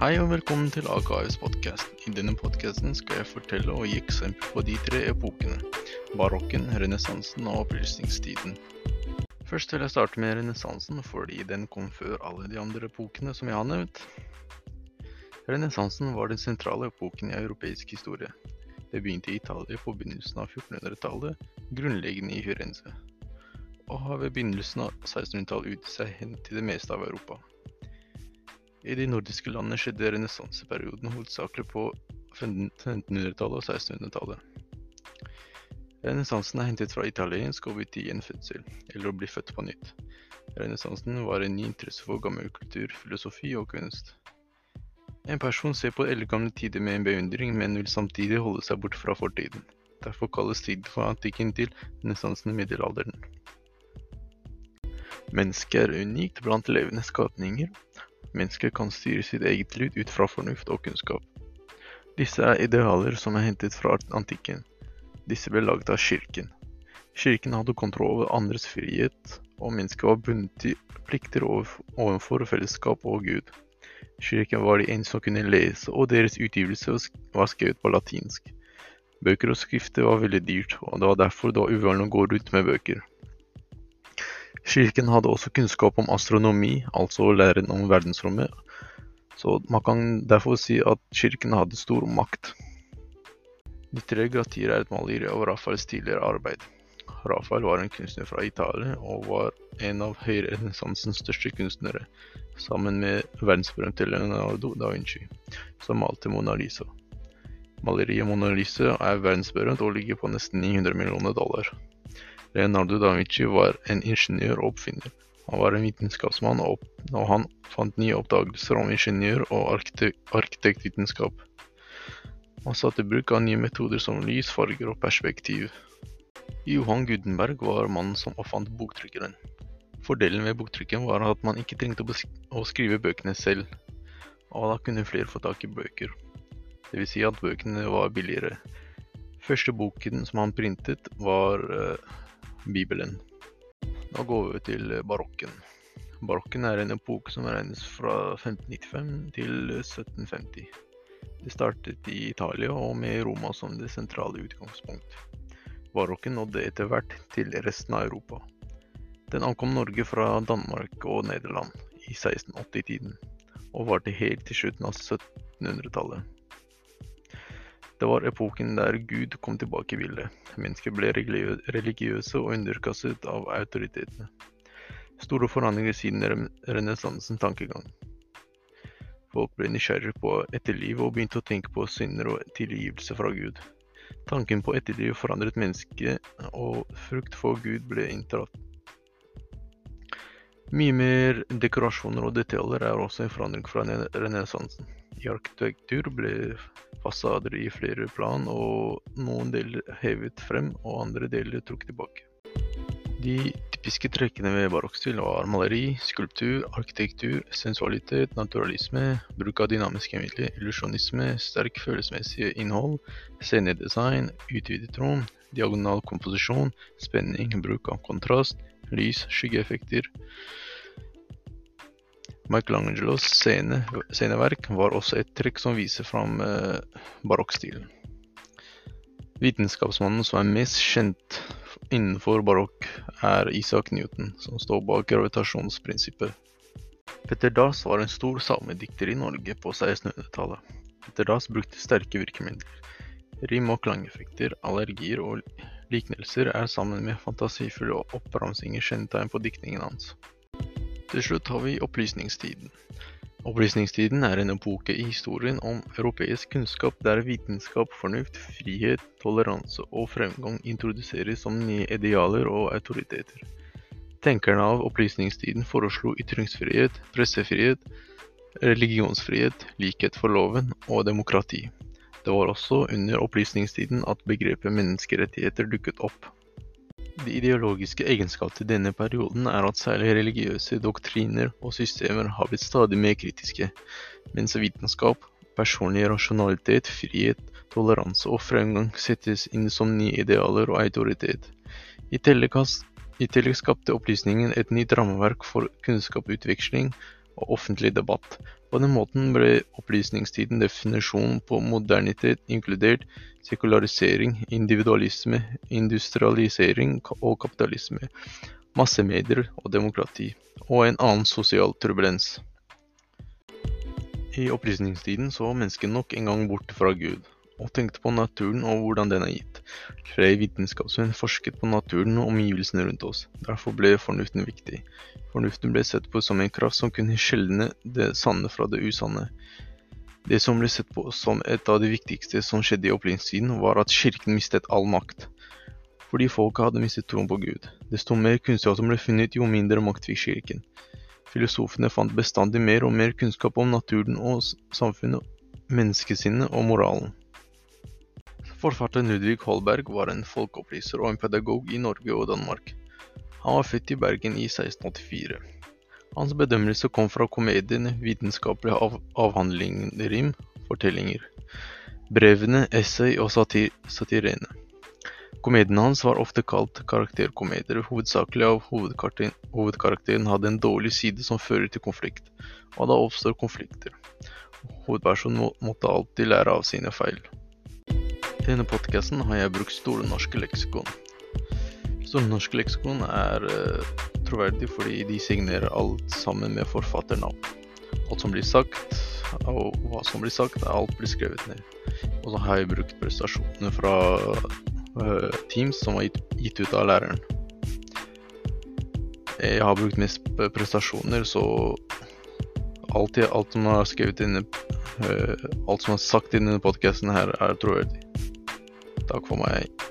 Hei og velkommen til AKAs podkast. I denne podkasten skal jeg fortelle og gi eksempel på de tre epokene. Barokken, renessansen og opplysningstiden. Først vil jeg starte med renessansen, fordi den kom før alle de andre epokene som jeg har nevnt. Renessansen var den sentrale epoken i europeisk historie. Det begynte i Italia på begynnelsen av 1400-tallet, grunnleggende i Firenze, og har ved begynnelsen av 1600-tallet utgitt seg hen til det meste av Europa. I de nordiske landene skjedde renessanseperioden hovedsakelig på 1500-tallet og 1600-tallet. Renessansen er hentet fra italiensk og betyr gjenfødsel, eller å bli født på nytt. Renessansen var en ny interesse for gammel kultur, filosofi og kunst. En person ser på eldgamle tider med en beundring, men vil samtidig holde seg bort fra fortiden. Derfor kalles tiden for antikken til renessansen middelalderen. Mennesket er unikt blant levende skapninger, Mennesket kan styre sitt eget liv ut fra fornuft og kunnskap. Disse er idealer som er hentet fra antikken. Disse ble laget av kirken. Kirken hadde kontroll over andres frihet, og mennesket var bundet til plikter overfor fellesskap og Gud. Kirken var de eneste som kunne lese, og deres utgivelse var skrevet på latinsk. Bøker og skrifter var veldig dyrt, og det var derfor det var uvanlig å gå rundt med bøker. Kirken hadde også kunnskap om astronomi, altså læren om verdensrommet, så man kan derfor si at kirken hadde stor makt. De tre gratier er et maleri av Rafaels tidligere arbeid. Rafael var en kunstner fra Italia og var en av høyrenessansens største kunstnere, sammen med verdensberømte Leonardo da Vinci, som malte Mona Lisa. Maleriet Mona Lisa er verdensberømt og ligger på nesten 900 millioner dollar. Leonardo da Vinci var en ingeniør og oppfinner. Han var en vitenskapsmann, og han fant nye oppdagelser om ingeniør- og arkitektvitenskap. Han satte bruk av nye metoder som lys, farger og perspektiv. Johan Gudenberg var mannen som oppfant boktrykkeren. Fordelen ved boktrykken var at man ikke trengte å skrive bøkene selv, og da kunne flere få tak i bøker. Dvs. Si at bøkene var billigere. Første boken som han printet, var uh, Bibelen. Nå går vi til barokken. Barokken er en epoke som regnes fra 1595 til 1750. Det startet i Italia og med Roma som det sentrale utgangspunkt. Barokken nådde etter hvert til resten av Europa. Den ankom Norge fra Danmark og Nederland i 1680-tiden, og varte helt til slutten av 1700-tallet. Det var epoken der Gud kom tilbake i bildet. Mennesker ble religiøse og underkastet av autoritetene. Store forandringer siden renessansens tankegang. Folk ble nysgjerrige på etterlivet og begynte å tenke på synder og tilgivelse fra Gud. Tanken på etterliv forandret mennesket, og frukt for Gud ble inntatt. Mye mer dekorasjoner og detaljer er også en forandring fra renessansen. I arkitektur ble fasader i flere plan, og noen deler hevet frem og andre deler trukket tilbake. De typiske trekkene ved barokkstil var maleri, skulptur, arkitektur, sensualitet, naturalisme, bruk av dynamiske midler, illusjonisme, sterk følelsesmessig innhold, scenedesign, utvidet rom, diagonal komposisjon, spenning, bruk av kontrast, lys, skyggeeffekter, Michelangelos scene, sceneverk var også et trekk som viser fram eh, barokkstilen. Vitenskapsmannen som er mest kjent innenfor barokk, er Isaac Newton, som står bak gravitasjonsprinsippet. Petter Dass var en stor salmedikter i Norge på 1600-tallet. Petter Dass brukte sterke virkemidler. Rim og klangeffekter, allergier og liknelser er sammen med fantasifulle oppramsinger kjennetegn på diktningen hans. Til slutt har vi opplysningstiden. Opplysningstiden er en epoke i historien om europeisk kunnskap der vitenskap, fornuft, frihet, toleranse og fremgang introduseres som nye idealer og autoriteter. Tenkerne av opplysningstiden foreslo ytringsfrihet, pressefrihet, religionsfrihet, likhet for loven og demokrati. Det var også under opplysningstiden at begrepet menneskerettigheter dukket opp. De ideologiske egenskaper til denne perioden er at særlig religiøse doktriner og systemer har blitt stadig mer kritiske, mens vitenskap, personlig rasjonalitet, frihet, toleranse og fremgang settes inn som nye idealer og autoritet. I tillegg, skapte opplysningen et nytt rammeverk for kunnskapsutveksling og offentlig debatt. På den måten ble opplysningstiden definisjonen på modernitet inkludert sekularisering, individualisme, industrialisering og kapitalisme, massemedier og demokrati, og en annen sosial turbulens. I opplysningstiden så mennesket nok en gang bort fra Gud, og tenkte på naturen og hvordan den er gitt. Flere vitenskapsmenn forsket på naturen og omgivelsene rundt oss. Derfor ble fornuften viktig. Fornuften ble sett på som en kraft som kunne skjelne det sanne fra det usanne. Det som ble sett på som et av de viktigste som skjedde i opplysningstiden, var at kirken mistet all makt. Fordi folket hadde mistet troen på Gud. Desto mer kunnskap som ble funnet, jo mindre makt fikk kirken. Filosofene fant bestandig mer og mer kunnskap om naturen og samfunnet, menneskesinnet og moralen. Forfatter Ludvig Holberg var en folkeopplyser og en pedagog i Norge og Danmark. Han var født i Bergen i 1684. Hans bedømmelse kom fra komediene, vitenskapelige av avhandlinger, rim, fortellinger, brevene, essay og satir satirene. Komediene hans var ofte kalt karakterkomedier, hovedsakelig av hovedkarakteren, hovedkarakteren hadde en dårlig side som fører til konflikt, og da oppstår konflikter. Hovedpersonen må, måtte alltid lære av sine feil. I denne podkasten har jeg brukt Store norske leksikon. Store norske leksikon er uh, troverdig fordi de signerer alt sammen med forfatternavn. Alt som blir sagt, og hva som blir sagt, alt blir skrevet ned. Og så har jeg brukt prestasjonene fra uh, Teams som var gitt, gitt ut av læreren. Jeg har brukt mest prestasjoner, så alt, alt som er skrevet inne uh, Alt som er sagt i denne podkasten her, er troverdig. Takk for meg.